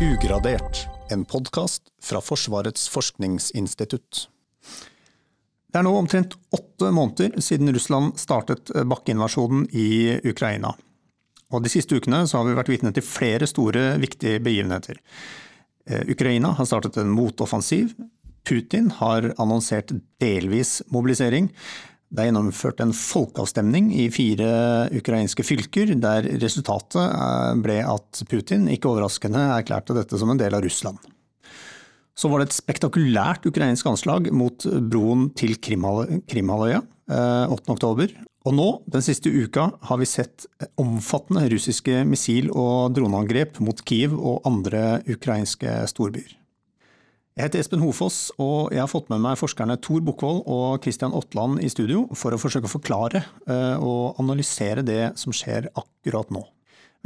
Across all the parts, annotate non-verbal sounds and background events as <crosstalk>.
Ugradert, en podkast fra Forsvarets forskningsinstitutt. Det er nå omtrent åtte måneder siden Russland startet bakkeinvasjonen i Ukraina. Og De siste ukene har vi vært vitne til flere store, viktige begivenheter. Eh, Ukraina har startet en motoffensiv. Putin har annonsert delvis mobilisering. Det er gjennomført en folkeavstemning i fire ukrainske fylker, der resultatet eh, ble at Putin, ikke overraskende, erklærte dette som en del av Russland. Så var det et spektakulært ukrainsk anslag mot broen til Krimhalvøya 8.10. Eh, og nå, den siste uka, har vi sett omfattende russiske missil- og droneangrep mot Kiev og andre ukrainske storbyer. Jeg heter Espen Hofoss, og jeg har fått med meg forskerne Tor Bukkvold og Christian Ottland i studio for å forsøke å forklare eh, og analysere det som skjer akkurat nå.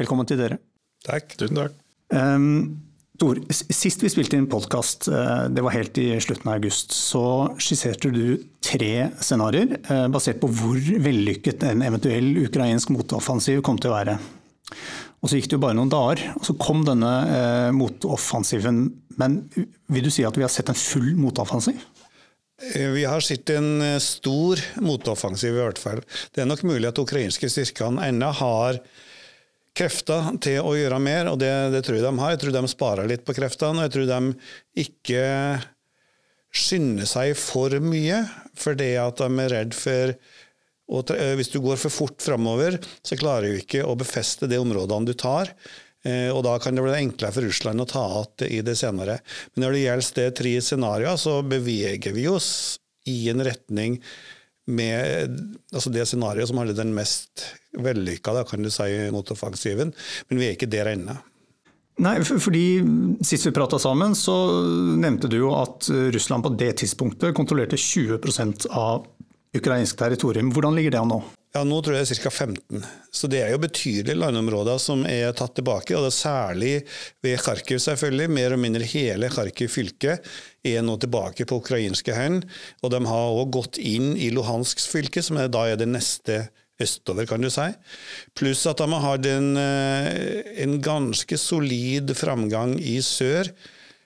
Velkommen til dere. Takk. Tusen takk. Um, Tor, sist vi spilte inn podkast, eh, det var helt i slutten av august, så skisserte du tre scenarioer eh, basert på hvor vellykket en eventuell ukrainsk motoffensiv kom til å være. Og Så gikk det jo bare noen dager, og så kom denne eh, motoffensiven. Men vil du si at vi har sett en full motoffensiv? Eh, vi har sett en eh, stor motoffensiv, i hvert fall. Det er nok mulig at ukrainske styrkene ennå har krefter til å gjøre mer, og det, det, tror jeg de har. Jeg tror de sparer litt på kreftene, og jeg tror de ikke skynder seg for mye fordi at de er redd for og eh, hvis du går for fort framover, så klarer du ikke å befeste de områdene du tar. Eh, og Da kan det bli enklere for Russland å ta igjen i det senere. Men når det gjelder de tre scenarioene, så beveger vi oss i en retning med altså det scenarioet som hadde den mest vellykka kan du si, motoffensiven. Men vi er ikke der ennå. Nei, fordi Sist vi prata sammen, så nevnte du jo at Russland på det tidspunktet kontrollerte 20% av ukrainsk territorium. Hvordan ligger det an nå? Ja, Nå tror jeg det er ca. 15. Så det er jo betydelige landområder som er tatt tilbake. og det er Særlig ved Kharkiv, selvfølgelig. Mer og mindre hele Kharkiv fylke er nå tilbake på ukrainske hender. Og de har òg gått inn i Luhansk fylke, som er, da er det neste østover, kan du si. Pluss at de har hatt en, eh, en ganske solid framgang i sør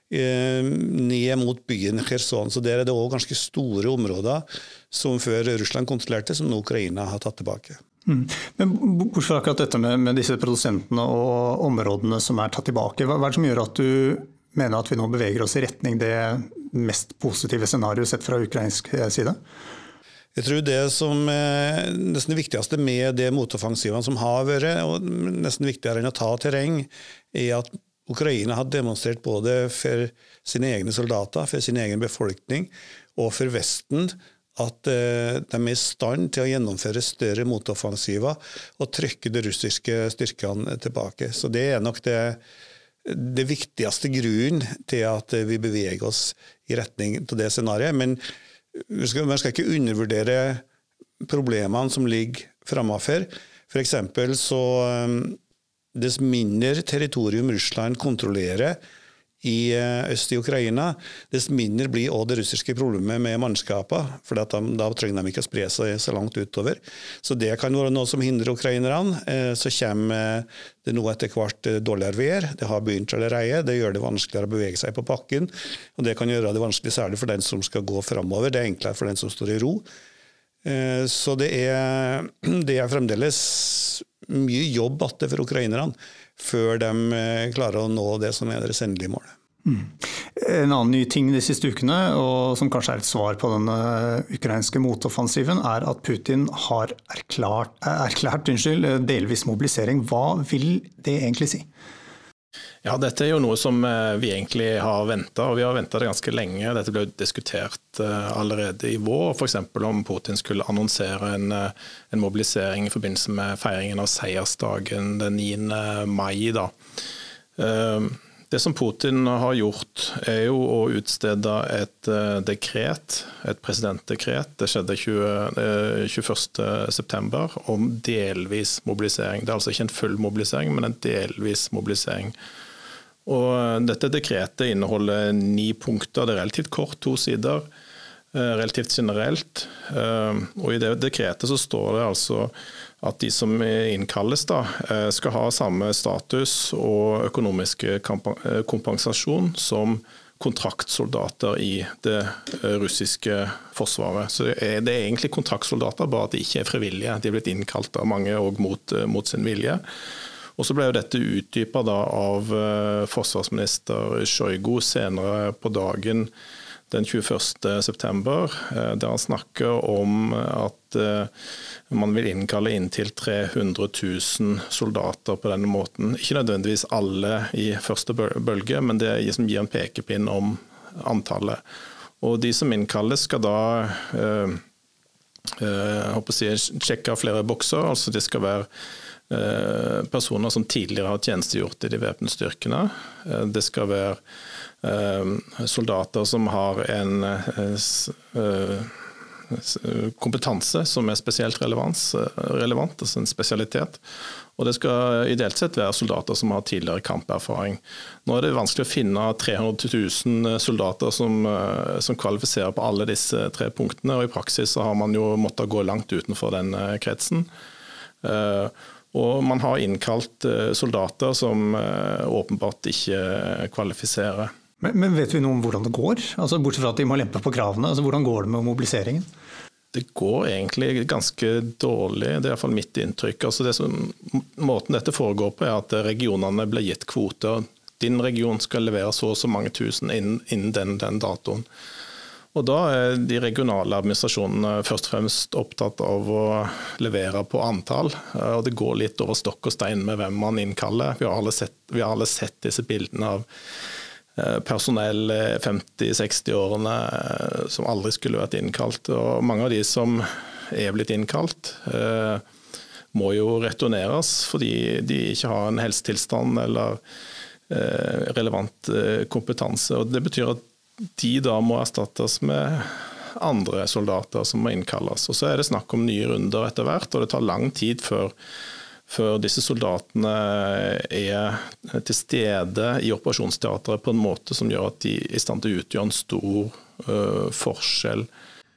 ned mot byen Kherson. Så der er det òg ganske store områder som før Russland kontrollerte, som nå Ukraina har tatt tilbake. Mm. Men fra akkurat dette med, med, disse produsentene og områdene som er tatt tilbake, hva, hva er det som gjør at du mener at vi nå beveger oss i retning det mest positive scenarioet sett fra ukrainsk eh, side? Jeg tror det som er eh, nesten det viktigste med det motoffensivene som har vært, og nesten viktigere enn å ta terreng, er at Ukraina har demonstrert både for sine egne soldater, for sin egen befolkning og for Vesten at eh, de er i stand til å gjennomføre større motoffensiver og trykke de russiske styrkene tilbake. Så Det er nok det, det viktigste grunnen til at vi beveger oss i retning av det scenarioet. Men man skal ikke undervurdere problemene som ligger framafor. F.eks. så eh, dess mindre territorium Russland kontrollerer i eh, øst i Ukraina, dess mindre blir også det russiske problemet med mannskapene. For de, da trenger de ikke å spre seg så langt utover. Så det kan være noe som hindrer ukrainerne. Eh, så kommer det nå etter hvert eh, dårligere vær. Det har begynt allerede. Det gjør det vanskeligere å bevege seg på bakken. Og det kan gjøre det vanskelig særlig for den som skal gå framover. Det er enklere for den som står i ro. Så det er, <clears throat> det er fremdeles mye jobb igjen for ukrainerne før de eh, klarer å nå det som er deres endelige mål. Mm. En annen ny ting de siste ukene, og som kanskje er et svar på den ukrainske motoffensiven, er at Putin har erklært, erklært unnskyld, delvis mobilisering. Hva vil det egentlig si? Ja, Dette er jo noe som eh, vi egentlig har venta, og vi har venta det ganske lenge. Dette ble diskutert eh, allerede i vår, f.eks. om Putin skulle annonsere en, eh, en, mobilisering i forbindelse med feiringen av seiersdagen den 9. mai. da. Det som Putin har gjort, er jo å utstede et dekret, et presidentdekret, det skjedde 21.9, om delvis mobilisering. Det er altså ikke en full mobilisering, men en delvis mobilisering. Og dette dekretet inneholder ni punkter. Det er relativt kort, to sider. Eh, relativt generelt. Eh, og I det dekretet så står det altså at de som innkalles, da, skal ha samme status og økonomisk kompensasjon som kontraktsoldater i det russiske forsvaret. Så det er, egentlig kontraktsoldater, bare at de ikke er frivillige. De er blitt innkalt av mange og mot, mot sin vilje. Og så ble jo dette utdypa av forsvarsminister Sjojgu senere på dagen den 21.9, uh, eh, der han snakker om at uh, man vil innkalle inntil 300 000 soldater på denne måten. Ikke nødvendigvis alle i første bølge, men det gir en pekepinn om antallet. Og de som innkalles skal da jeg håper å sjekke flere bokser. altså De skal være Eh, personer som tidligere har tjenestegjort i de væpnede styrkene. Eh, det skal være eh, soldater som har en kompetanse som er spesielt relevant, relevant altså en spesialitet. Og det skal ideelt sett være soldater som har tidligere kamperfaring. Nå er det vanskelig å finne 300 000 soldater som, som kvalifiserer på alle disse tre punktene, og i praksis så har man jo måttet gå langt utenfor den kretsen. Og man har innkalt eh, soldater som eh, åpenbart ikke kvalifiserer. Men, men, vet vi noe om hvordan det går? Altså, bortsett fra at de må lempe på kravene. Altså, hvordan går det med mobiliseringen? Det går egentlig ganske dårlig, det er iallfall mitt inntrykk. Altså det som, måten dette foregår på, er at regionene blir gitt kvoter. Din region skal levere så og så mange tusen innen, innen den, den datoen. Og Da er de regionale administrasjonene først og fremst opptatt av å levere på antall. og Det går litt over stokk og stein med hvem man innkaller. Vi har alle sett, har alle sett disse bildene av personell personell 50-60-årene eh, som aldri skulle vært innkalt. Og Mange av de som er blitt innkalt, eh, må jo returneres fordi de ikke har en helsetilstand eller relevant kompetanse. Og Det betyr at de da må erstattes med andre soldater som må innkalles. Og Så er det snakk om nye runder etter hvert, og det tar lang tid før, før disse soldatene er til stede i operasjonsteatret på en måte som gjør at de er i stand til å utgjøre en stor uh, forskjell.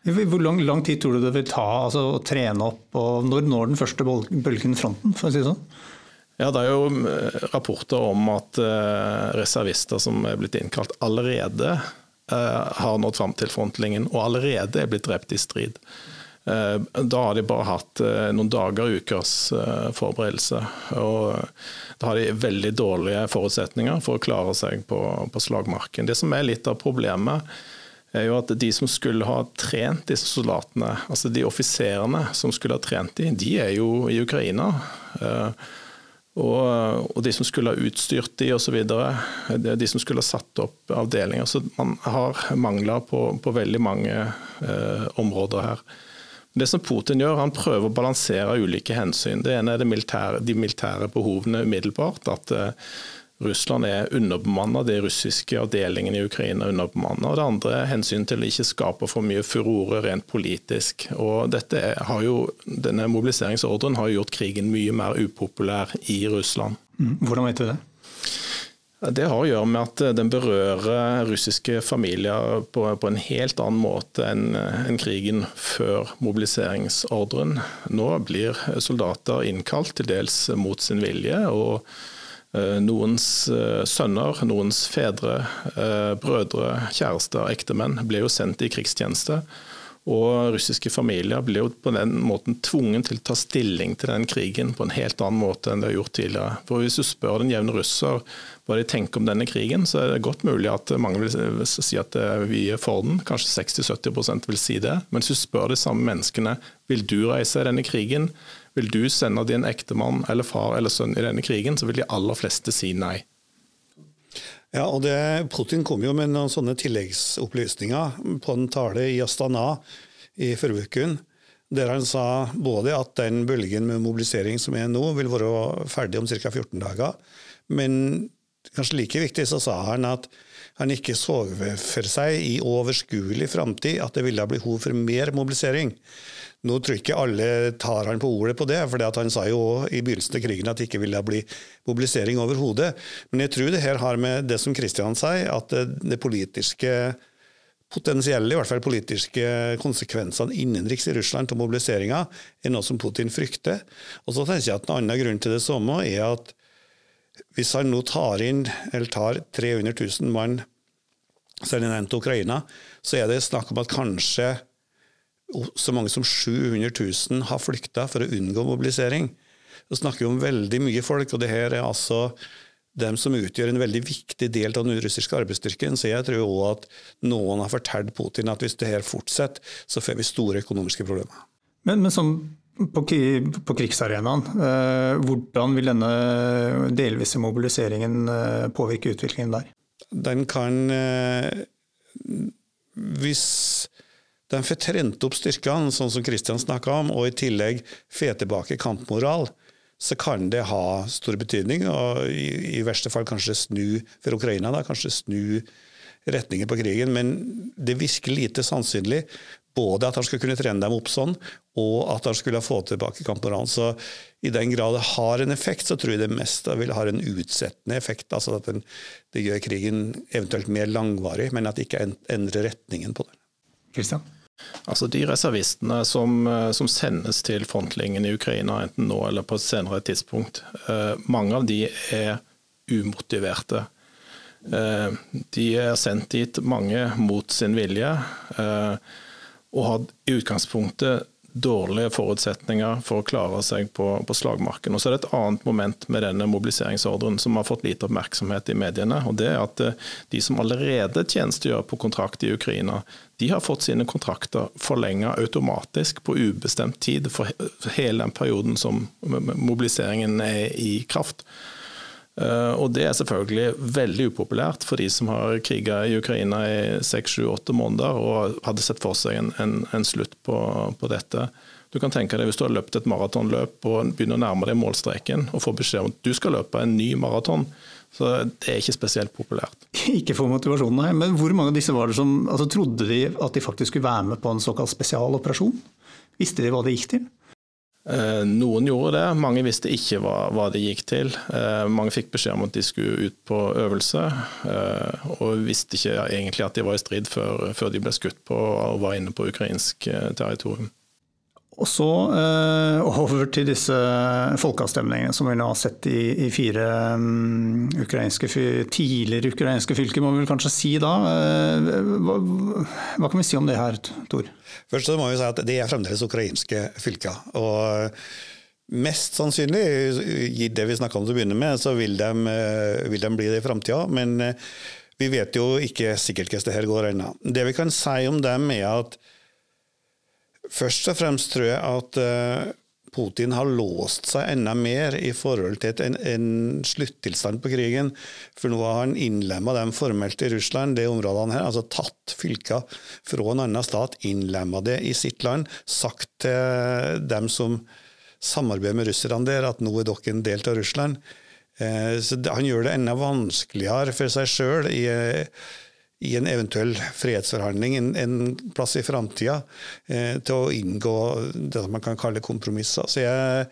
Hvor lang, lang, tid tror du det vil ta altså, å trene opp, og når når den første bølgen fronten? for å si det sånn? Ja, Det er jo rapporter om at reservister som er blitt innkalt allerede har nådd fram til frontlinjen og allerede er blitt drept i strid. Eh, da har de bare hatt eh, noen dager, og ukers forberedelse. Og da har de veldig dårlige forutsetninger for å klare seg på, på slagmarken. Det som er litt av problemet, er jo at de som skulle ha trent disse soldatene, altså de offiserene som skulle ha trent dem, de er jo i Ukraina. Og, og, de som skulle ha utstyrt de osv. De som skulle ha satt opp avdelinger. Så man har mangler på, på veldig mange eh, områder her. Det som Putin gjør, han prøver å balansere ulike hensyn. Det ene er det militære, de militære behovene umiddelbart. At eh, Russland er underbemanna, de russiske avdelingene i Ukraina er underbemanna. Og det andre er hensyn til å ikke skape for mye furore rent politisk. Og dette har jo, denne mobiliseringsordren har gjort krigen mye mer upopulær i Russland. Mm. Hvordan vet du det? Det har å gjøre med at den berører russiske familier på, på en helt annen måte enn en krigen før mobiliseringsordren. Nå blir soldater innkalt til dels mot sin vilje. og Eh, noens eh, sønner, noens fedre, eh, brødre, kjærester, ektemenn ble jo sendt i krigstjeneste. Og russiske familier ble jo på den måten tvungen til å ta stilling til den krigen på en helt annen måte enn de har gjort tidligere. For Hvis du spør den jevne russer hva de tenker om denne krigen, så er det godt mulig at mange vil si at vi er for den. Kanskje 60-70% vil si det. Men hvis du spør de samme menneskene vil du reise i denne krigen, vil du sende din ektemann eller far eller sønn i denne krigen, så vil de aller fleste si nei. Ja, og det, Putin kom jo med noen sånne tilleggsopplysninger på en tale i Astana i forrige uke, der han sa både at den bølgen med mobilisering som er nå, vil være ferdig om ca. 14 dager, men kanskje like viktig så sa han at han ikke så for seg i overskuelig framtid at det ville ha behov for mer mobilisering. Nå tror jeg ikke alle tar han på ordet på det, for han sa jo i begynnelsen av krigen at det ikke ville bli mobilisering overhodet. Men jeg tror det her har med det som Kristian sier, at det, politiske potensielle, i hvert fall politiske konsekvensene innenriks i Russland av mobiliseringa er noe som Putin frykter. Og så tenker jeg at En annen grunn til det samme er at hvis han nå tar inn, eller tar 300 000 mann sender inn til Ukraina, så er det snakk om at kanskje så mange som 700 000 har flykta for å unngå mobilisering. Så snakker vi om veldig mye folk, og det her er altså dem som utgjør en veldig viktig del av den russiske arbeidsstyrken. Så jeg tror òg at noen har fortalt Putin at hvis det her fortsetter, så får vi store økonomiske problemer. Men, men sånn på, på krigsarenaen, eh, hvordan vil denne delvise mobiliseringen eh, påvirke utviklingen der? Den kan eh, Hvis de får trent opp styrkene, sånn som Kristian snakka om, og i tillegg får tilbake kampmoral, så kan det ha stor betydning. Og i, i verste fall kanskje snu for Ukraina, da, kanskje snu retningen på krigen. Men det virker lite sannsynlig både at han skulle kunne trene dem opp sånn, og at han skulle få tilbake kampmoralen. Så i den grad det har en effekt, så tror jeg det mest vil ha en utsettende effekt. Altså at den, det gjør krigen eventuelt mer langvarig, men at det ikke endrer retningen på den. Christian? Altså De reservistene som, eh, som, sendes til frontlinjen i Ukraina, enten nå eller på et senere tidspunkt, eh, mange av de er umotiverte. Eh, de er sendt dit, mange mot sin vilje, og har i utgangspunktet dårlige forutsetninger for å klare seg på, på, slagmarken. Og så er det et annet moment med denne mobiliseringsordren som har fått lite oppmerksomhet i mediene. og det er at eh, De som allerede tjenestegjør på kontrakt i Ukraina, de har fått sine kontrakter forlenget automatisk på ubestemt tid for hele den perioden som mobiliseringen er i kraft. Eh, og Det er selvfølgelig veldig upopulært for de som har kriga i Ukraina i seks, sju, åtte måneder og hadde sett for seg en, en, en slutt på, på, dette. Du kan tenke deg Hvis du har løpt et maratonløp og begynner å nærme deg målstreken og får beskjed om at du skal løpe en ny maraton, så det er ikke spesielt populært. <laughs> Ikke for motivasjonen, nei. Men hvor mange av disse var det som altså, trodde de at de faktisk skulle være med på en såkalt spesialoperasjon? Visste de hva det gikk til? Eh, noen gjorde det, mange visste ikke hva, hva det gikk til. Eh, mange fikk beskjed om at de skulle ut på øvelse, eh, og visste ikke egentlig at de var i strid før, før de ble skutt på og var inne på ukrainsk territorium. Og så eh, over til disse folkeavstemningene som vi nå har sett i, i fire um, ukrainske, tidligere ukrainske fylker, må vi vel kanskje si da. Eh, hva, hva, kan vi si om det her, Tor? Først så må vi si at det er fremdeles ukrainske fylker. og Mest sannsynlig, gitt det vi snakka om til å begynne med, så vil de, uh, vil de bli det i framtida. Men vi vet jo ikke sikkert hvordan det her går ennå. Det vi kan si om dem, er at Først og fremst tror jeg at eh, Putin har låst seg enda mer i forhold til en, en sluttilstand på krigen. For nå har han innlemma dem formelt i Russland, det områdene her. Altså tatt fylker fra en annen stat, innlemma det i sitt land. Sagt til dem som samarbeider med russerne der, at nå er dere en del av Russland. Eh, så Han gjør det enda vanskeligere for seg sjøl i en eventuell fredsforhandling en, en plass i framtida eh, til å inngå det man kan kalle kompromisser. Så jeg,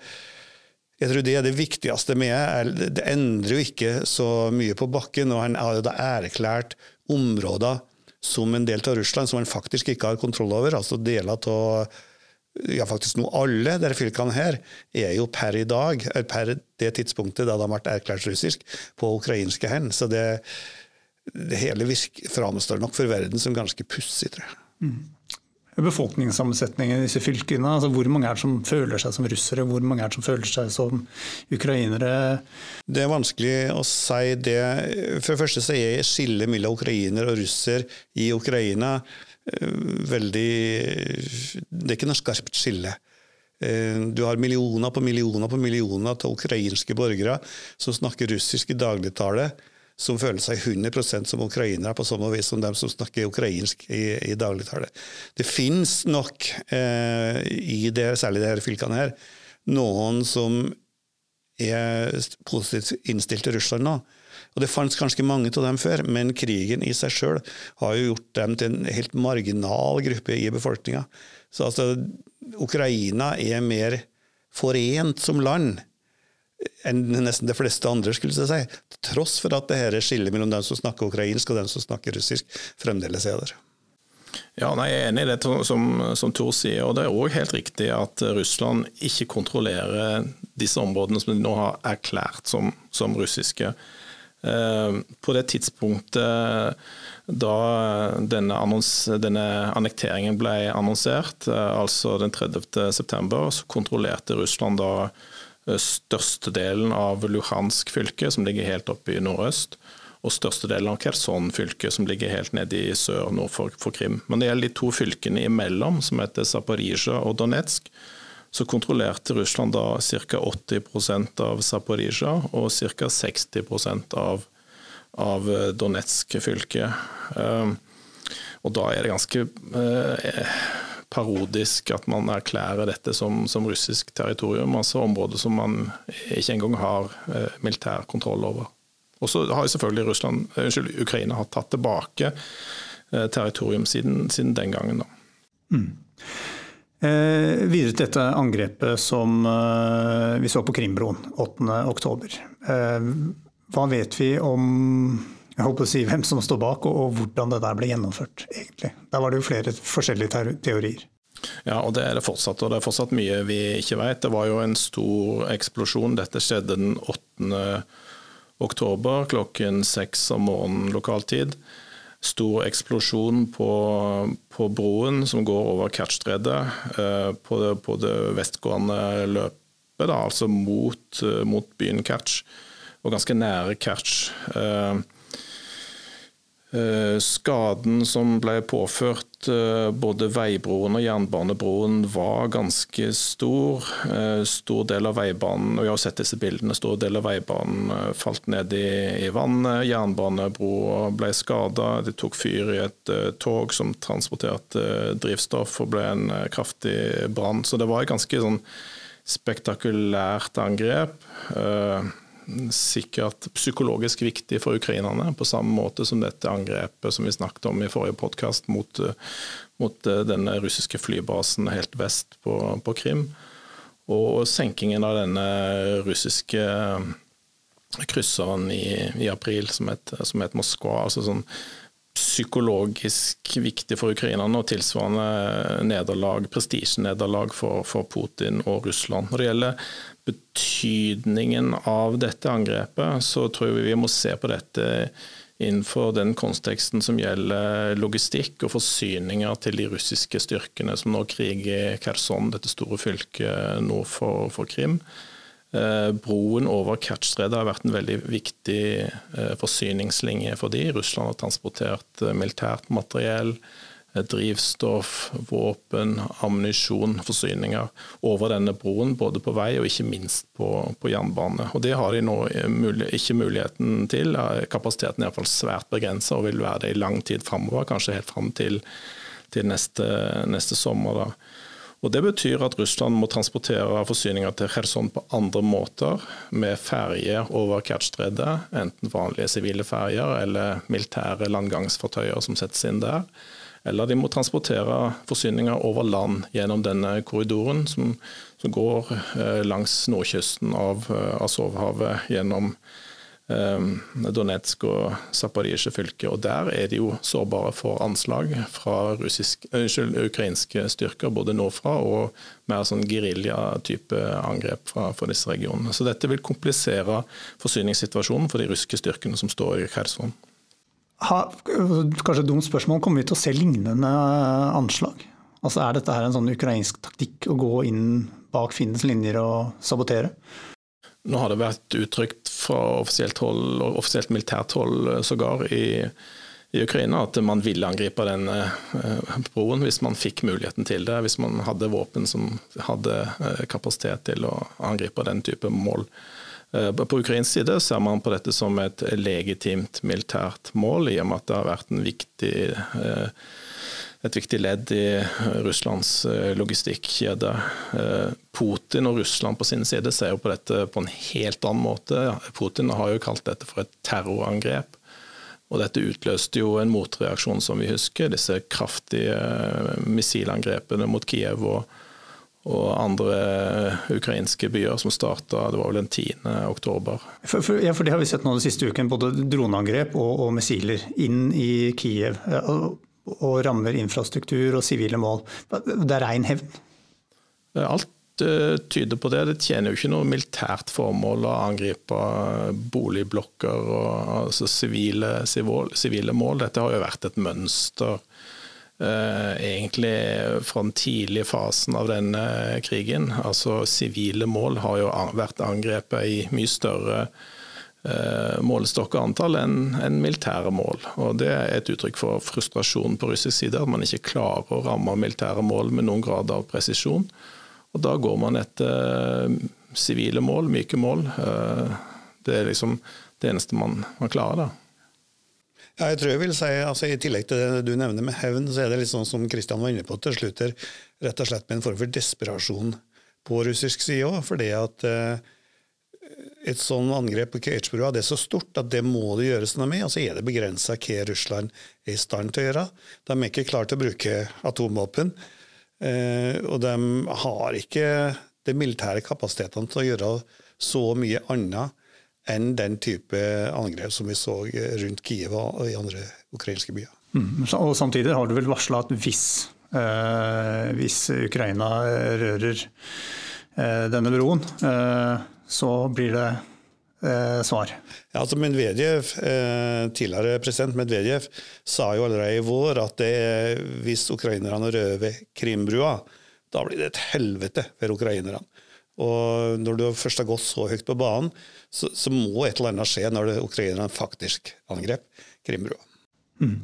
jeg tror det er det viktigste med det. Det endrer jo ikke så mye på bakken. og Han har jo da erklært områder som en del av Russland som han faktisk ikke har kontroll over. altså deler av ja, faktisk nå alle disse fylkene her er jo per i dag, per det tidspunktet da de vært erklært russisk, på ukrainske hender. Så det, det hele framstår nok for verden som ganske pussig, tror jeg. Mm. Befolkningssammensetningen i disse fylkene, altså hvor mange er det som føler seg som russere, hvor mange er det som føler seg som ukrainere? Det er vanskelig å si det. For det første så er skillet mellom ukrainer og russer i Ukraina eh, veldig Det er ikke noe skarpt skille. Eh, du har millioner på millioner på millioner av ukrainske borgere som snakker russisk i dagligtale som føler seg 100% som ukrainere, på samme vis som dem som snakker ukrainsk i, i dagligtale. Det finnes nok, eh, i det, særlig disse fylkene, her, noen som er positivt innstilt til Russland nå. Og Det fantes ganske mange av dem før, men krigen i seg sjøl har jo gjort dem til en helt marginal gruppe i befolkninga. Så altså, Ukraina er mer forent som land enn nesten de fleste andre, skulle jeg si. Tross for at det her skillet mellom dem som snakker ukrainsk og dem som snakker russisk, fremdeles er der. Ja, nei, Jeg er enig i det som, som Tor sier. og Det er òg helt riktig at Russland ikke kontrollerer disse områdene som de nå har erklært som, som russiske. Eh, på det tidspunktet da denne, annons, denne, annekteringen ble annonsert, eh, altså den 30. september, så kontrollerte Russland da størstedelen av Luhansk fylke, som ligger helt oppe i nordøst og størstedelen av Kherson fylke, som ligger helt nede i sør nord for, for, Krim. Men det gjelder de to fylkene imellom, som heter Zaporizjzja og Donetsk. Så kontrollerte Russland da ca. 80% av Zaporizjzja og ca. 60% av, av Donetsk fylke. Um, og da er det ganske uh, parodisk at man erklærer dette som, som, russisk territorium, altså områder som man ikke engang har uh, militær kontroll over. Og så har selvfølgelig Russland, eh, unnskyld, Ukraina har tatt tilbake eh, territorium siden, siden den gangen. Mm. Eh, videre til dette angrepet som eh, vi så på Krimbroen 8.10. Eh, hva vet vi om jeg håper å si hvem som står bak, og, og hvordan det der ble gjennomført? egentlig? Der var det jo flere forskjellige teorier. Ja, og det er det fortsatt. Og det er fortsatt mye vi ikke vet. Det var jo en stor eksplosjon. Dette skjedde den 8 oktober klokken seks om morgenen lokaltid. Stor eksplosjon på, på broen som går over Kertstredet, eh, på, på, det vestgående løpet, da, altså mot, eh, mot byen Kertsj, og ganske nære Kertsj. Eh, skaden som ble påført eh, både veibroen og jernbanebroen var ganske stor. Eh, stor del av veibanen og jeg har sett disse bildene, stor del av veibanen falt ned i, i vannet. Jernbanebroa ble skada. De tok fyr i et tog som transporterte drivstoff og ble en kraftig brann. Så det var et ganske sånn spektakulært angrep sikkert psykologisk viktig for ukrainerne, på samme måte som dette angrepet som vi snakket om i forrige podkast mot, mot eh, denne russiske flybasen helt vest på, på Krim. Og senkingen av denne russiske krysseren i, i april som het, som het Moskva. altså sånn psykologisk viktig for ukrainerne og tilsvarende nederlag, prestisjenederlag for, for Putin og Russland. Når det gjelder betydningen av dette angrepet, så tror jeg vi må se på dette innenfor den konteksten som gjelder logistikk og forsyninger til de russiske styrkene som nå kriger Kherson, dette store fylket nord for, for Krim. Eh, broen over Kertjstredet har vært en veldig viktig eh, forsyningslinje for de. Russland har transportert eh, militært materiell, drivstoff, våpen, ammunisjon, forsyninger over denne broen, både på vei og ikke minst på, på jernbane. Og Det har de nå ikke muligheten til. Kapasiteten er iallfall svært begrensa og vil være det i lang tid framover, kanskje helt fram til, til neste, neste sommer. da. Og Det betyr at Russland må transportere forsyninger til Kherson på andre måter, med ferje over Kertsjstredet, enten vanlige sivile ferjer eller militære landgangsfartøyer som settes inn der. Eller de må transportere forsyninger over land gjennom denne korridoren som, som går eh, langs nordkysten av eh, Azovhavet, gjennom eh, Donetsk og Zaporizjzja fylke. Og der er de jo sårbare for anslag fra russisk, unnskyld, ukrainske styrker, både nordfra og mer sånn geriljatype angrep fra, fra, disse regionene. Så dette vil komplisere forsyningssituasjonen for de russiske styrkene som står i Kherson. Ha, kanskje et dumt spørsmål, kommer vi til å se lignende anslag? Altså Er dette her en sånn ukrainsk taktikk å gå inn bak fiendens linjer og sabotere? Nå har det vært uttrykt fra offisielt hold, og offisielt militært hold eh, sågar, i, i Ukraina at man ville angripe den eh, broen hvis man fikk muligheten til det. Hvis man hadde våpen som hadde eh, kapasitet til å angripe den type mål. På ukrainsk side ser man på dette som et legitimt militært mål, i og med at det har vært viktig et viktig ledd i Russlands eh, logistikkjede. Eh, Putin og Russland på sin side ser jo på dette på en helt annen måte. Putin har jo kalt dette for et terrorangrep. Og dette utløste jo en motreaksjon, som vi husker. Disse kraftige eh, missilangrepene mot Kiev og, og andre ukrainske byer som starta det var vel den 10. oktober. For, for, ja, for det har vi sett nå den siste uken, både droneangrep og, og missiler inn i Kiev. og rammer infrastruktur og sivile mål. Det er rein hevn? Alt tyder på det. Det tjener jo ikke noe militært formål å angripe boligblokker og altså sivile, sivile mål. Dette har jo vært et mønster eh, egentlig fra den tidlige fasen av denne krigen. Altså Sivile mål har jo vært angrepet i mye større eh, målestokk og antall enn en militære mål. Og Det er et uttrykk for frustrasjon på russisk side, at man ikke klarer å ramme militære mål med noen grad av presisjon. Og da går man etter eh, sivile mål, myke mål. Eh, det er liksom det eneste man, man klarer, da. Ja, jeg tror jeg vil si, altså I tillegg til det du nevner med hevn, så er det litt sånn som Kristian var inne på til slutt, her, rett og slett med en form for desperasjon på russisk side òg. Fordi at eh, et sånn angrep på Kertsbrua er så stort at det må det gjøres noe med. Altså er det begrensa hva Russland er i stand til å gjøre. De er ikke klare til å bruke atomvåpen. Eh, og de har ikke de militære kapasitetene til å gjøre så mye annet enn den type angrep som vi så rundt Kiev og i andre ukrainske byer. Mm. Og Samtidig har du vel varsla at hvis, eh, hvis, Ukraina rører eh, denne broen, eh, så blir det eh, svar? Ja, altså Medvedev, eh, tidligere president Medvedev sa jo allerede i vår at det, hvis ukrainerne rører ved Krimbrua, da blir det et helvete for ukrainerne. Og når du først har gått så høyt på banen, så, så må et eller annet skje når ukrainerne faktisk angrep Krimbrua. Mm.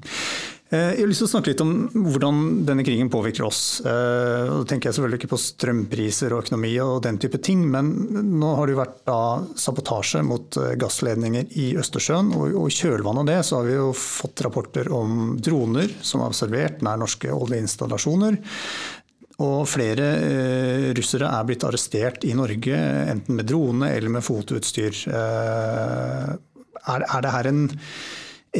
Eh, jeg har lyst til å snakke litt om hvordan denne krigen påvirker oss. Eh, da tenker jeg selvfølgelig ikke på strømpriser og økonomi og den type ting, men nå har det jo vært da sabotasje mot eh, gassledninger i Østersjøen. Og i kjølvannet av det så har vi jo fått rapporter om droner som har observert nær norske oljeinstallasjoner. Og flere russere er blitt arrestert i Norge, enten med drone eller med fotoutstyr. er, er det her en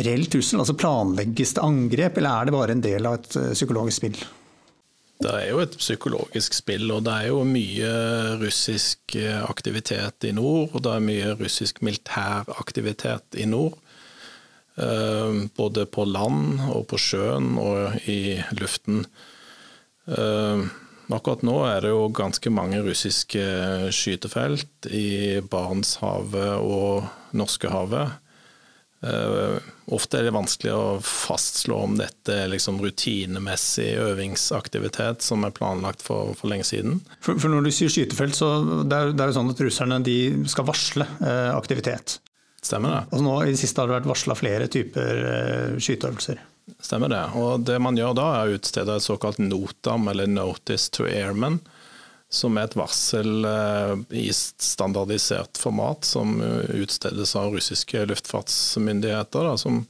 reell trussel? Altså Planlegges det angrep, eller er det bare en del av et eh, psykologisk spill? Det er jo et psykologisk spill, og det er jo mye russisk eh, aktivitet i nord. Og det er mye russisk militær aktivitet i nord. Eh, både på land og på sjøen og i luften. Akkurat nå er det jo ganske mange russiske skytefelt i Barentshavet og Norskehavet. Uh, ofte er det vanskelig å fastslå om dette er liksom rutinemessig øvingsaktivitet som er planlagt for, for lenge siden. For, for, når du sier skytefelt, så det er det jo sånn at russerne skal varsle uh, aktivitet. Stemmer det. Og nå I det siste har det vært varsla flere typer uh, skyteøvelser. Stemmer det. Og det man gjør da, er å utstede et såkalt NOTAM, eller Notice to Airmen som er et varsel eh, i standardisert format som utstedes av russiske luftfartsmyndigheter. Da, som,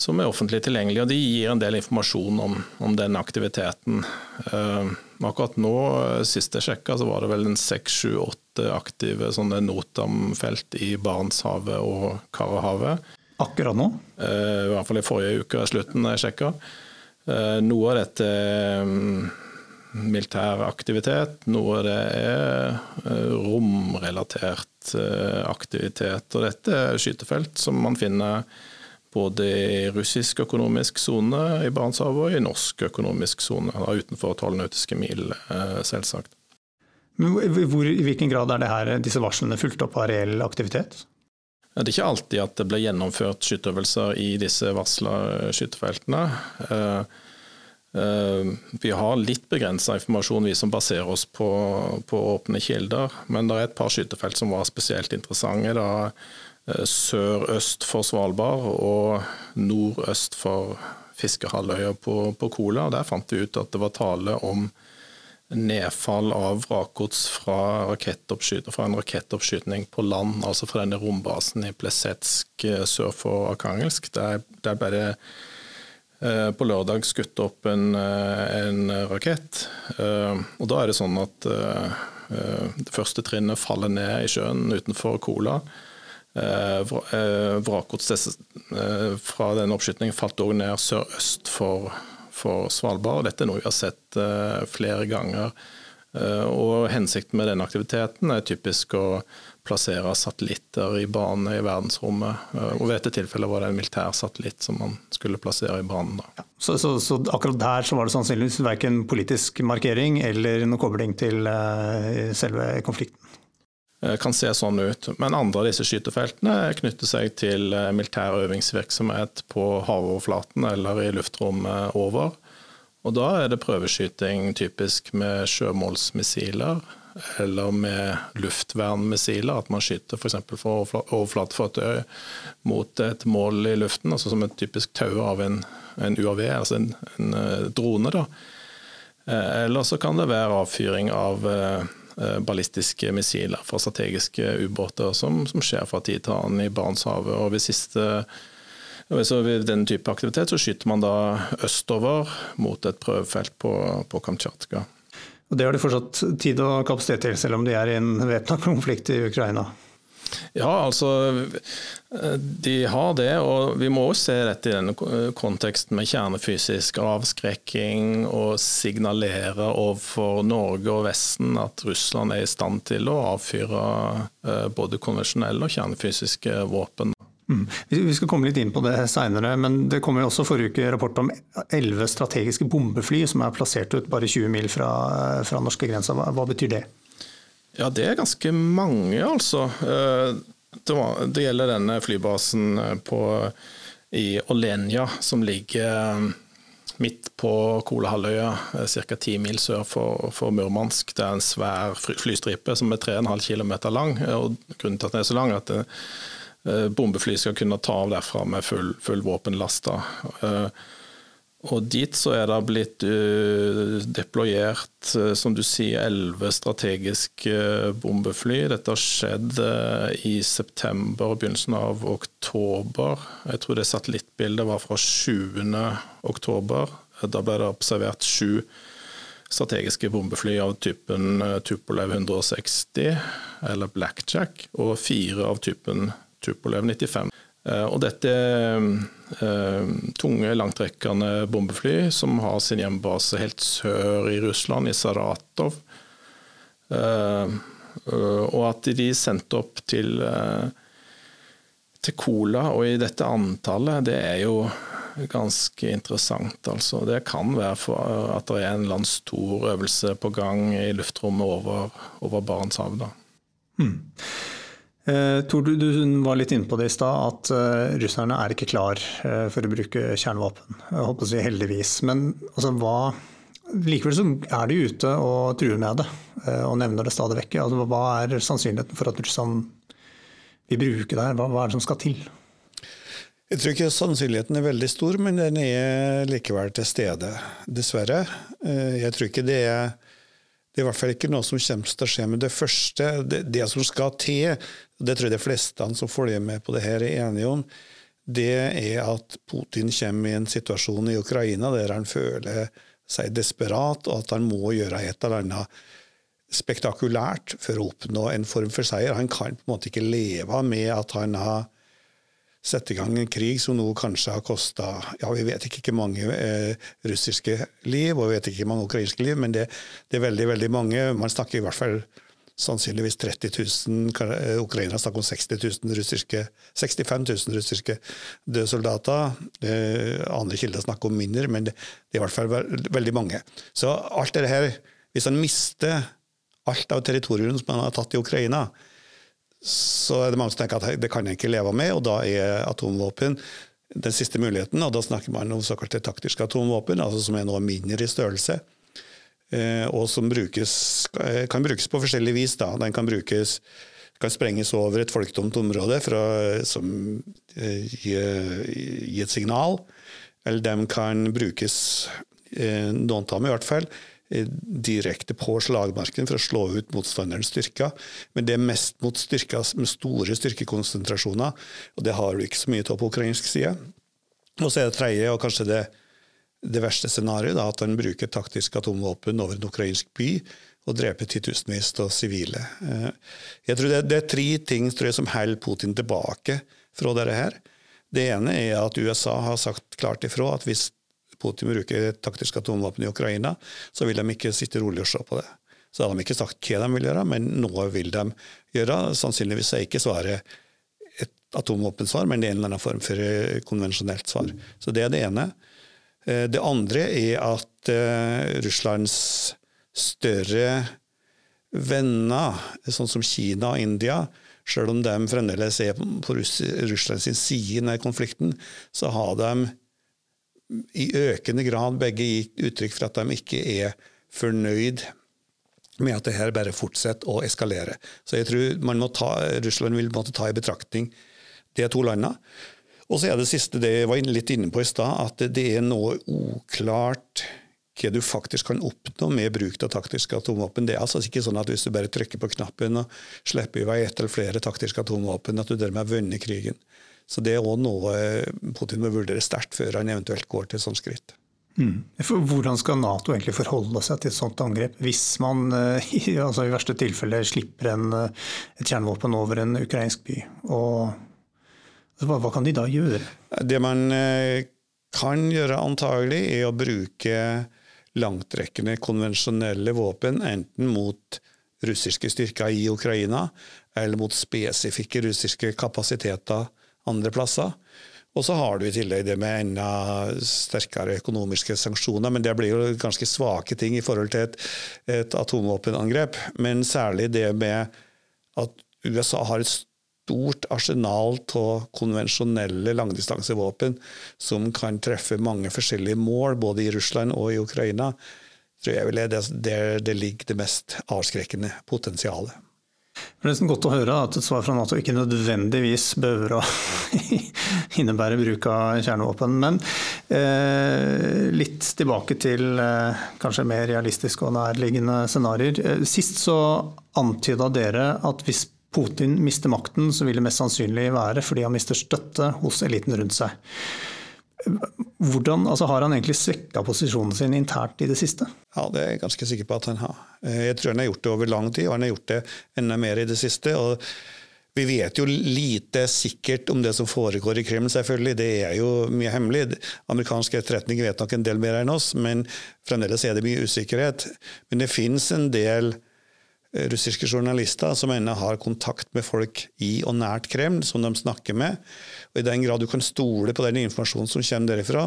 som, er offentlig tilgjengelig. og De gir en del informasjon om, om den aktiviteten. Uh, akkurat nå, eh, sist jeg sjekka, så var det vel en seks, sju, åtte aktive sånne Notam-felt i Barentshavet og Karahavet. Akkurat nå? Uh, I hvert fall i forrige uke, slutten, jeg sjekka. Uh, noe av dette er militær aktivitet, noe av det er eh, romrelatert eh, aktivitet. Og dette er skytefelt som man finner både i russisk økonomisk sone i Barentshavet og i norsk økonomisk sone, utenfor 12 nautiske mil, eh, selvsagt. Men hvor, I hvilken grad er her, disse varslene fulgt opp av reell aktivitet? Det er ikke alltid at det blir gjennomført skyteøvelser i disse varsla skytefeltene. Eh, vi har litt begrensa informasjon, vi som baserer oss på, på, åpne kilder. Men det er et par skytefelt som var spesielt interessante. da eh, Sørøst for Svalbard og nordøst for fiskehalvøya på, på Kola. Der fant vi ut at det var tale om nedfall av vrakgods fra, fra, en rakettoppskyting på land, altså fra denne rombasen i Plesetsk eh, sør for Arkangelsk. Der, der ble det Eh, på lørdag skutt opp en, eh, en rakett. Og da er det sånn at det første trinnet faller ned i sjøen utenfor Kola. Vrakgods fra denne oppskytingen falt òg ned sørøst for, for Svalbard. Dette er noe vi har sett flere ganger. Og Hensikten med denne aktiviteten er typisk å plassere satellitter i bane i verdensrommet. Og ved dette tilfellet var det en militær satellitt som man skulle plassere i banen. Ja, så, så, så, akkurat der så var det sannsynligvis verken politisk markering eller noe kobling til selve konflikten? Kan se sånn ut. Men andre av disse skytefeltene knytter seg til militær øvingsvirksomhet på havoverflaten eller i luftrommet over. Og da er det prøveskyting typisk med sjømålsmissiler eller med luftvernmissiler. At man skyter f.eks. fra overflatefartøy mot et mål i luften, altså som et typisk tau av en, en UAV, altså en, en eh, drone. da. Eh, eller så kan det være avfyring av eh, ballistiske missiler fra strategiske ubåter, som, som, skjer fra tid til annen i Barentshavet. Og ved siste så ved den type aktivitet så skyter man da østover mot et prøvefelt på, på Kamtsjatka. Og Det har de fortsatt tid og kapasitet til, selv om de er i en væpna konflikt i Ukraina? Ja, altså de har det, og vi må også se dette i denne konteksten med kjernefysisk avskrekking og signalere overfor Norge og Vesten at Russland er i stand til å avfyre eh, både konvensjonelle og kjernefysiske våpen. Mm. Vi skal komme litt inn på det seinere, men det kom jo også forrige uke rapport om elleve strategiske bombefly som er plassert ut bare 20 mil fra, fra norskegrensa. Hva, hva betyr det? Ja, Det er ganske mange, altså. Eh, det, gjelder denne flybasen eh, på, i Olenia, som ligger eh, midt på Kolahalvøya, ca. ti mil sør for, for, Murmansk. Det er en svær flystripe som er 3,5 km lang. og Grunnen til at den er så lang, er at bombefly skal kunne ta av derfra med full, full våpenlasta. Eh, og dit så er det blitt uh, deployert, uh, som du sier, elleve strategiske bombefly. Dette har skjedd i september og begynnelsen av oktober. Jeg tror det satellittbildet var fra 7. oktober. Da ble det observert sju strategiske bombefly av typen Tupolev 160, eller Blackjack, og fire av typen Tupolev 95. Eh, og dette er eh, tunge, langtrekkende bombefly som har sin hjembase helt sør i Russland, i Saratov. Eh, og at de sendte opp til, til Kola, og i dette antallet, det er jo ganske interessant. Altså. Det kan være for at det er en eller annen stor øvelse på gang i luftrommet over, over Barentshavet. Hmm. Eh, Tor, du, var litt inne på det i stad, at uh, russerne er ikke klar uh, for å bruke kjernevåpen. Jeg håper å si heldigvis. Men altså, hva, likevel så er de ute og truer med det, og nevner det stadig vekk. Altså, hva er sannsynligheten for at Russland vil bruke det her? Hva, hva er det som skal til? Jeg tror ikke sannsynligheten er veldig stor, men den er likevel til stede, dessverre. Jeg tror ikke det er det er i hvert fall ikke noe som kommer til å skje. Men det første, det, det som skal til, det tror jeg de fleste som følger med på det her er enige om, det er at Putin kommer i en situasjon i Ukraina der han føler seg desperat, og at han må gjøre et eller annet spektakulært for å oppnå en form for seier. Han kan på en måte ikke leve med at han har satt i gang en krig som nå kanskje har kosta ja, vi vet ikke hvor mange eh, russiske liv, og vi vet ikke hvor mange ukrainske liv, men det, det, er veldig veldig mange. Man snakker i hvert fall sannsynligvis 30 000 ukrainere, snakker om 60 000 russiske, 65 000 russiske døde soldater. Eh, andre kilder snakker om mindre, men det, er i hvert fall veldig mange. Så alt det her, hvis han mister alt av territorium som han har tatt i Ukraina, så er det mange som tenker at det kan jeg ikke leve med, og da er atomvåpen den siste muligheten. og Da snakker man om såkalte taktiske atomvåpen, altså som er noe mindre i størrelse. Eh, og som brukes, eh, kan brukes på forskjellig vis. Da. Den kan, brukes, kan sprenges over et folketomt område for å som gi, gi, et signal. Eller de kan brukes, noen av dem i hvert fall, Eh, direkte på slagmarken for å slå ut motstanderens styrker. Men det er mest mot styrker med store styrkekonsentrasjoner, og det har du ikke så mye av på ukrainsk side. Og så er det tredje, og kanskje det, det verste scenarioet, at han bruker taktisk atomvåpen over en ukrainsk by og dreper titusenvis av sivile. Eh, jeg tror det, det, er tre ting jeg, som holder Putin tilbake fra dette her. Det ene er at USA har sagt klart ifra at hvis Putin bruker taktiske atomvåpen i Ukraina, så vil de ikke sitte rolig og se på det. Så har de ikke sagt hva de vil gjøre, men noe vil de gjøre. Sannsynligvis er ikke svaret et atomvåpensvar, men det er en eller annen form for eh, konvensjonelt svar. Så det er det ene. Eh, det andre er at uh, Russlands større venner, sånn som Kina og India, selv om de fremdeles er på Russlands side i konflikten, så har de i økende grad begge gitt uttrykk for at de ikke er fornøyd med at det her bare fortsetter å eskalere. Så jeg tror ta, Russland vil måtte ta i betraktning de to landene. Og så er det siste det jeg var litt inne på i stad, at det er noe uklart hva du faktisk kan oppnå med bruk av taktiske atomvåpen. Det er altså ikke sånn at hvis du bare trykker på knappen og slipper i vei ett eller flere taktiske atomvåpen, at du dermed har vunnet krigen. Så det er òg noe Putin må vurdere sterkt før han eventuelt går til et sånt skritt. Mm. Hvordan skal Nato egentlig forholde seg til et sånt angrep, hvis man eh, <laughs> altså i verste tilfelle slipper en, eh, et kjernevåpen over en ukrainsk by? Og, hva, hva, kan de da gjøre? Det man eh, kan gjøre antagelig, er å bruke langtrekkende konvensjonelle våpen, enten mot russiske styrker i Ukraina eller mot spesifikke russiske kapasiteter andre plasser. Og så har du i tillegg det med enda sterkere økonomiske sanksjoner. Men det blir jo ganske svake ting i forhold til et, et atomvåpenangrep. Men særlig det med at USA har et stort arsenal av konvensjonelle langdistansevåpen som kan treffe mange forskjellige mål, både i Russland og i Ukraina, tror jeg vel er der det ligger det mest avskrekkende potensialet. Det er nesten godt å høre at et svar fra Nato ikke nødvendigvis behøver å <laughs> innebære bruk av kjernevåpen. Men eh, litt tilbake til eh, kanskje mer realistiske og nærliggende scenarioer. Eh, sist så antyda dere at hvis Putin mister makten, så vil det mest sannsynlig være fordi han mister støtte hos eliten rundt seg. Hvordan, altså Har han egentlig svekka posisjonen sin internt i det siste? Ja, det er jeg ganske sikker på at han har. Eh, jeg tror han har gjort det over lang tid, og han har gjort det enda mer i det siste. og vi vet jo lite sikkert om det som foregår i Kreml, selvfølgelig. Det er jo mye hemmelig. Amerikansk etterretning vet nok en del mer enn oss, men fremdeles er det mye usikkerhet. Men det finnes en del russiske journalister som ennå har kontakt med folk i og nært Kreml, som de snakker med. Og I den grad du kan stole på den informasjonen som kommer derifra,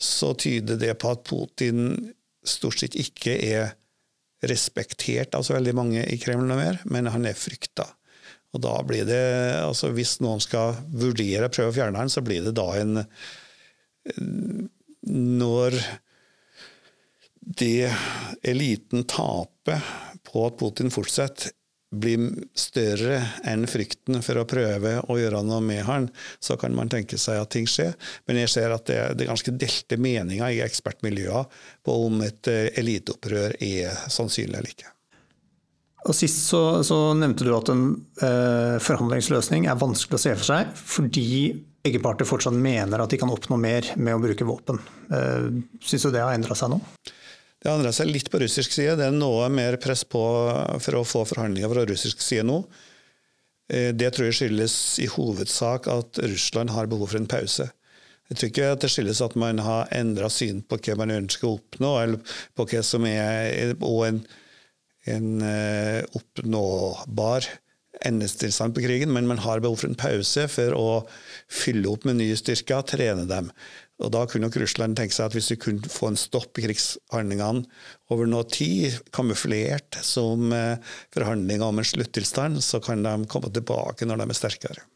så tyder det på at Putin stort sett ikke er respektert av så veldig mange i Kreml noe mer, men han er frykta. Og da blir det, altså Hvis noen skal vurdere å prøve å fjerne han, så blir det da en Når det eliten taper på at Putin fortsatt blir større enn frykten for å prøve å gjøre noe med han, så kan man tenke seg at ting skjer. Men jeg ser at det, det er ganske delte meninger i ekspertmiljøene på om et eh, eliteopprør er sannsynlig eller ikke. Og Sist så, så nevnte du at en eh, forhandlingsløsning er vanskelig å se for seg, fordi begge parter fortsatt mener at de kan oppnå mer med å bruke våpen. Eh, Syns du det har endra seg nå? Det har endra seg litt på russisk side. Det er noe mer press på for å få forhandlinger fra russisk side nå. Eh, det tror jeg skyldes i hovedsak at Russland har behov for en pause. Jeg tror ikke at det skyldes at man har endra syn på hva man ønsker å oppnå, eller på hva som er og en, en eh, oppnåbar endestilstand på krigen, men man har behov for en pause for å fylle opp med nye styrker, trene dem. Og Da kunne nok Russland tenke seg at hvis de kunne få en stopp i krigshandlingene over noe tid, kamuflert som eh, forhandlinger om en sluttilstand, så kan de komme tilbake når de er sterkere.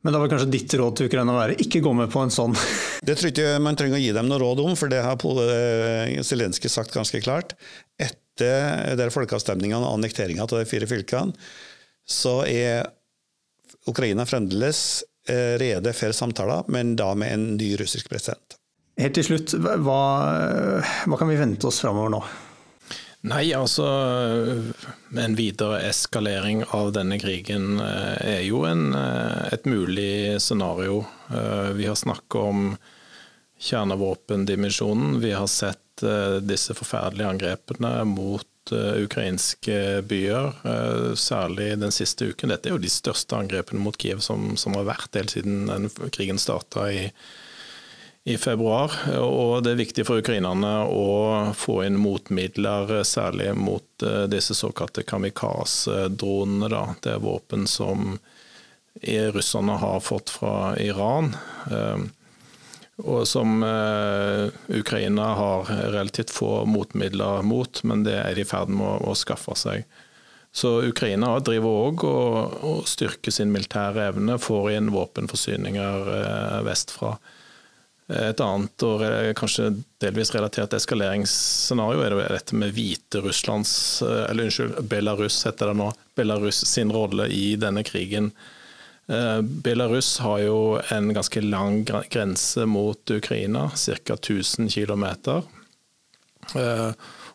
Men da var kanskje ditt råd til Ukraina å være ikke gå med på en sånn? <laughs> Det tror jeg ikke man trenger å gi dem noe råd om, for det har eh, Zelenskyj sagt ganske klart. Etter der folkeavstemningene og annekteringa av de fire fylkene, så er Ukraina fremdeles rede for samtaler, men da med en ny russisk president. Helt til slutt, hva, hva kan vi vente oss framover nå? Nei, altså En videre eskalering av denne krigen eh, er jo en, eh, et mulig scenario. Vi har snakket om kjernevåpendimensjonen. Vi har sett disse forferdelige angrepene mot Eh, ukrainske byer, eh, særlig den siste uken. Dette er jo de største angrepene mot Kiev som, som har vært helt siden den krigen starta i, i februar. Og det er viktig for ukrainerne å få inn motmidler, særlig mot disse såkalte kamikaze-dronene. Det er våpen som russerne har fått fra Iran. Og som Ukraina har relativt få motmidler mot, men det er de i ferd med å, skaffe seg. Så Ukraina driver òg og, og, styrker sin militære evne, får inn våpenforsyninger vestfra. Et annet og kanskje delvis relatert eskaleringsscenario er dette med Hviterusslands, eh, eller unnskyld, Belarus heter det nå, Belarus sin rolle i denne krigen. Eh, Belarus har jo en ganske lang grense mot Ukraina, ca. 1000 km.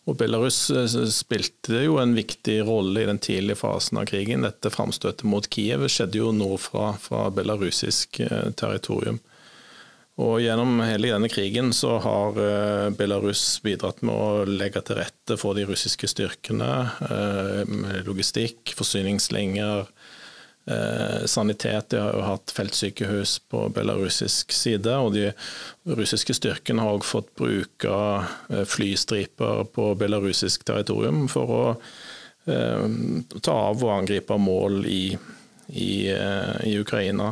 Og Belarus eh, spilte jo en viktig rolle i den tidlige fasen av krigen. Dette framstøtet mot Kiev skjedde jo nordfra, fra belarusisk territorium. Og Gjennom hele denne krigen så har eh, Belarus bidratt med å legge til rette for de russiske styrkene. med logistikk, forsyningslinjer, eh, sanitet. De har jo hatt feltsykehus på belarusisk side. Og de russiske styrkene har også fått bruke flystriper på belarusisk territorium for å ta av og angripe mål i, i, i Ukraina.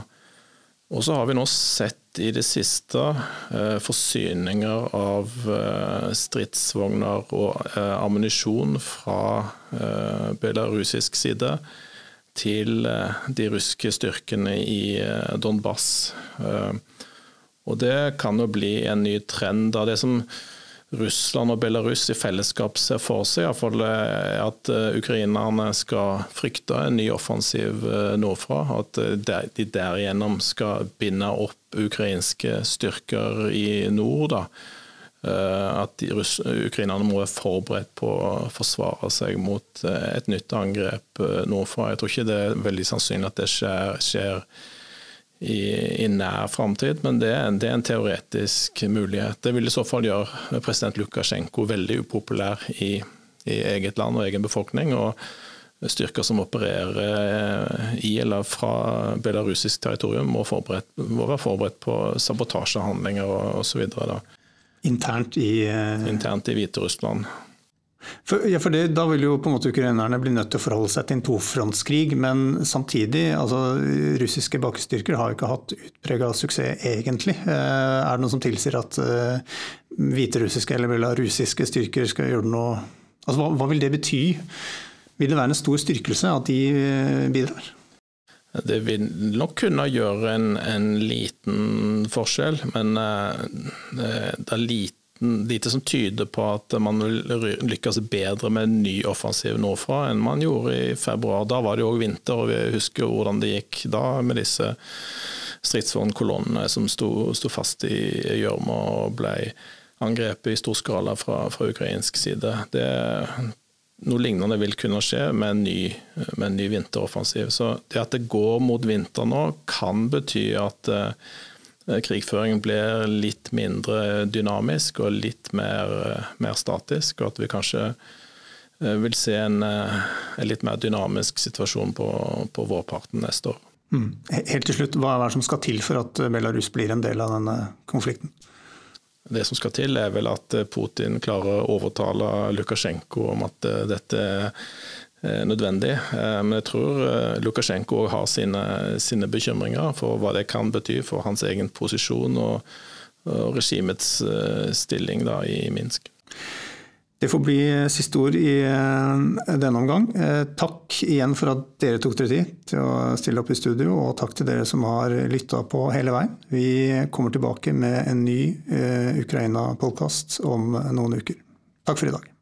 Og så har vi nå sett i det siste eh, forsyninger av eh, stridsvogner og eh, ammunisjon fra belarusisk side til de russiske styrkene i Donbas. Og det kan jo bli en ny trend av det som Russland og Belarus i fellesskap ser for seg, iallfall at ukrainerne skal frykte en ny offensiv nordfra. At de derigjennom skal binde opp ukrainske styrker i nord. da, eh, at ukrainerne må være forberedt på å forsvare seg mot eh, et nytt angrep eh, nordfra. Jeg tror ikke det er veldig sannsynlig at det skjer, skjer i, i, nær framtid, men det er, det er, en teoretisk mulighet. Det vil i så fall gjøre president Lukasjenko veldig upopulær i, i eget land og egen befolkning. og styrker som opererer i eller fra belarusisk territorium, må, må være forberedt på sabotasjehandlinger osv. Internt i uh... Internt i Hviterussland. For, ja, for det, Da vil jo på en måte ukrainerne bli nødt til å forholde seg til en tofrontskrig. Men samtidig, altså russiske bakkestyrker har jo ikke hatt utprega suksess egentlig. Uh, er det noe som tilsier at uh, hviterussiske eller belarusiske styrker skal gjøre noe Altså, hva, hva vil det bety? Vil det være en stor styrkelse at de eh, bidrar? Det vil nok kunne gjøre en, en liten forskjell, men eh, det er liten, lite som tyder på at man vil lykkes bedre med en ny offensiv nordfra enn man gjorde i februar. Da var det òg vinter, og vi husker hvordan det gikk da med disse stridsvognkolonnene som sto, sto fast i gjørma og ble angrepet i stor skala fra, fra ukrainsk side. Det, noe lignende vil kunne skje med en, ny, med en ny, vinteroffensiv. Så det at det går mot vinter nå, kan bety at eh, krigføringen blir litt mindre dynamisk og litt mer, mer statisk, og at vi kanskje eh, vil se en, eh, en litt mer dynamisk situasjon på, på vårparten neste år. Mm. Helt til slutt, Hva er det som skal til for at Belarus blir en del av denne konflikten? Det som skal til, er vel at eh, Putin klarer å overtale Lukasjenko om at eh, dette er nødvendig. Eh, men jeg tror Lukasjenko har sine, sine bekymringer for hva det kan bety for hans egen posisjon og, og regimets stilling da, i Minsk. Det får bli siste ord i eh, denne omgang. Eh, takk igjen for at dere tok dere tid til å stille opp i studio, og takk til dere som har lytta på hele veien. Vi kommer tilbake med en ny eh, Ukraina-podkast om noen uker. Takk for i dag.